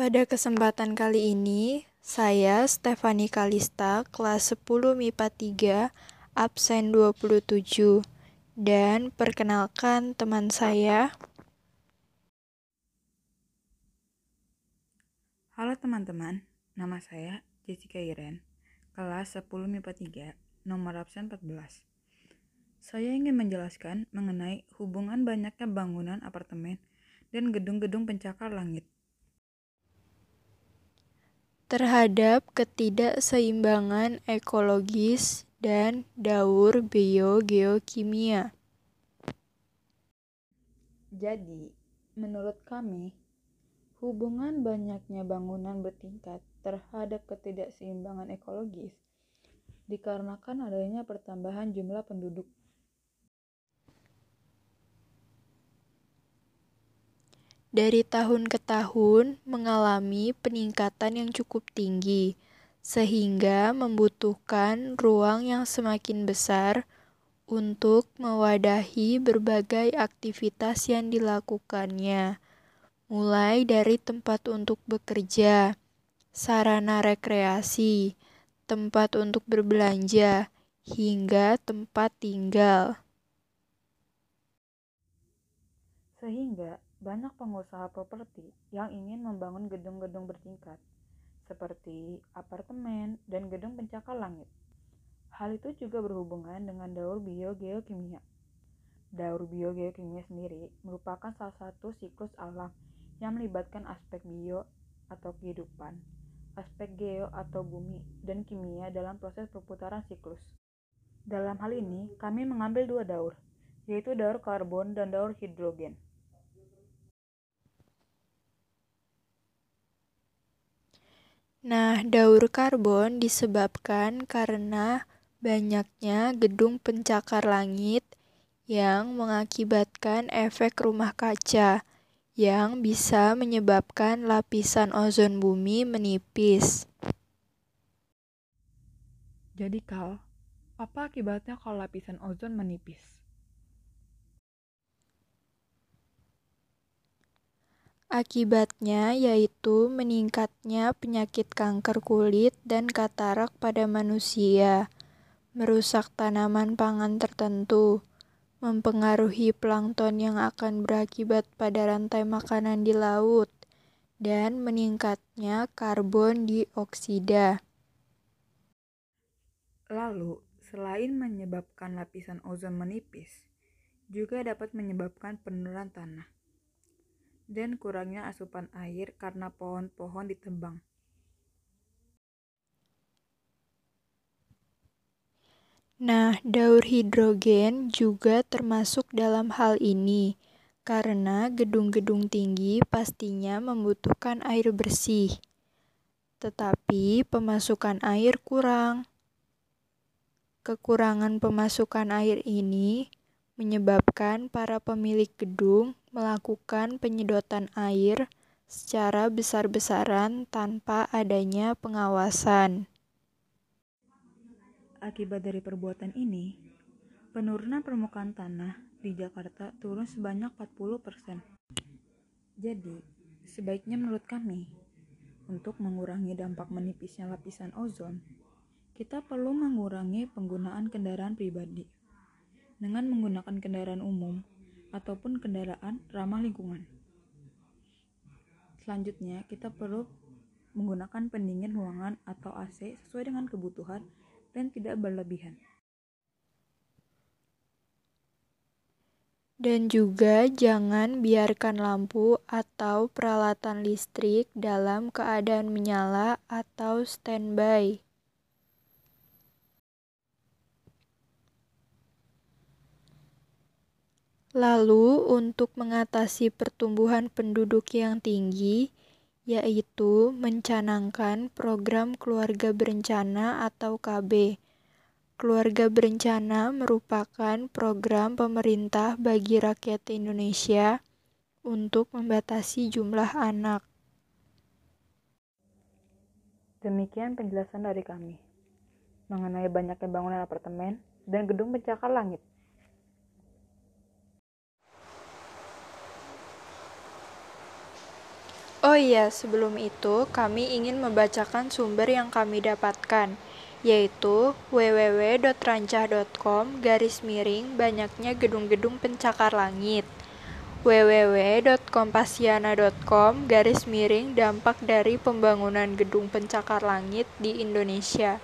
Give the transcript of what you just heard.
Pada kesempatan kali ini, saya Stefani Kalista, kelas 10 MIPA 3, absen 27. Dan perkenalkan teman saya. Halo teman-teman, nama saya Jessica Iren, kelas 10 MIPA 3, nomor absen 14. Saya ingin menjelaskan mengenai hubungan banyaknya bangunan apartemen dan gedung-gedung pencakar langit terhadap ketidakseimbangan ekologis dan daur biogeokimia. Jadi, menurut kami, hubungan banyaknya bangunan bertingkat terhadap ketidakseimbangan ekologis dikarenakan adanya pertambahan jumlah penduduk dari tahun ke tahun mengalami peningkatan yang cukup tinggi, sehingga membutuhkan ruang yang semakin besar untuk mewadahi berbagai aktivitas yang dilakukannya, mulai dari tempat untuk bekerja, sarana rekreasi, tempat untuk berbelanja, hingga tempat tinggal. Sehingga banyak pengusaha properti yang ingin membangun gedung-gedung bertingkat, seperti apartemen dan gedung pencakar langit. Hal itu juga berhubungan dengan daur biogeokimia. Daur biogeokimia sendiri merupakan salah satu siklus alam yang melibatkan aspek bio atau kehidupan, aspek geo atau bumi, dan kimia dalam proses perputaran siklus. Dalam hal ini, kami mengambil dua daur, yaitu daur karbon dan daur hidrogen. Nah, daur karbon disebabkan karena banyaknya gedung pencakar langit yang mengakibatkan efek rumah kaca yang bisa menyebabkan lapisan ozon bumi menipis. Jadi, Kal, apa akibatnya kalau lapisan ozon menipis? Akibatnya yaitu meningkatnya penyakit kanker kulit dan katarak pada manusia, merusak tanaman pangan tertentu, mempengaruhi plankton yang akan berakibat pada rantai makanan di laut, dan meningkatnya karbon dioksida. Lalu, selain menyebabkan lapisan ozon menipis, juga dapat menyebabkan penurunan tanah dan kurangnya asupan air karena pohon-pohon ditebang. Nah, daur hidrogen juga termasuk dalam hal ini, karena gedung-gedung tinggi pastinya membutuhkan air bersih, tetapi pemasukan air kurang. Kekurangan pemasukan air ini menyebabkan para pemilik gedung melakukan penyedotan air secara besar-besaran tanpa adanya pengawasan. Akibat dari perbuatan ini, penurunan permukaan tanah di Jakarta turun sebanyak 40%. Jadi, sebaiknya menurut kami, untuk mengurangi dampak menipisnya lapisan ozon, kita perlu mengurangi penggunaan kendaraan pribadi dengan menggunakan kendaraan umum ataupun kendaraan ramah lingkungan. Selanjutnya, kita perlu menggunakan pendingin ruangan atau AC sesuai dengan kebutuhan dan tidak berlebihan. Dan juga jangan biarkan lampu atau peralatan listrik dalam keadaan menyala atau standby. Lalu, untuk mengatasi pertumbuhan penduduk yang tinggi, yaitu mencanangkan program keluarga berencana atau KB. Keluarga berencana merupakan program pemerintah bagi rakyat Indonesia untuk membatasi jumlah anak. Demikian penjelasan dari kami mengenai banyaknya bangunan apartemen dan gedung pencakar langit. Oh iya, sebelum itu kami ingin membacakan sumber yang kami dapatkan, yaitu www.rancah.com garis miring banyaknya gedung-gedung pencakar langit. www.kompasiana.com garis miring dampak dari pembangunan gedung pencakar langit di Indonesia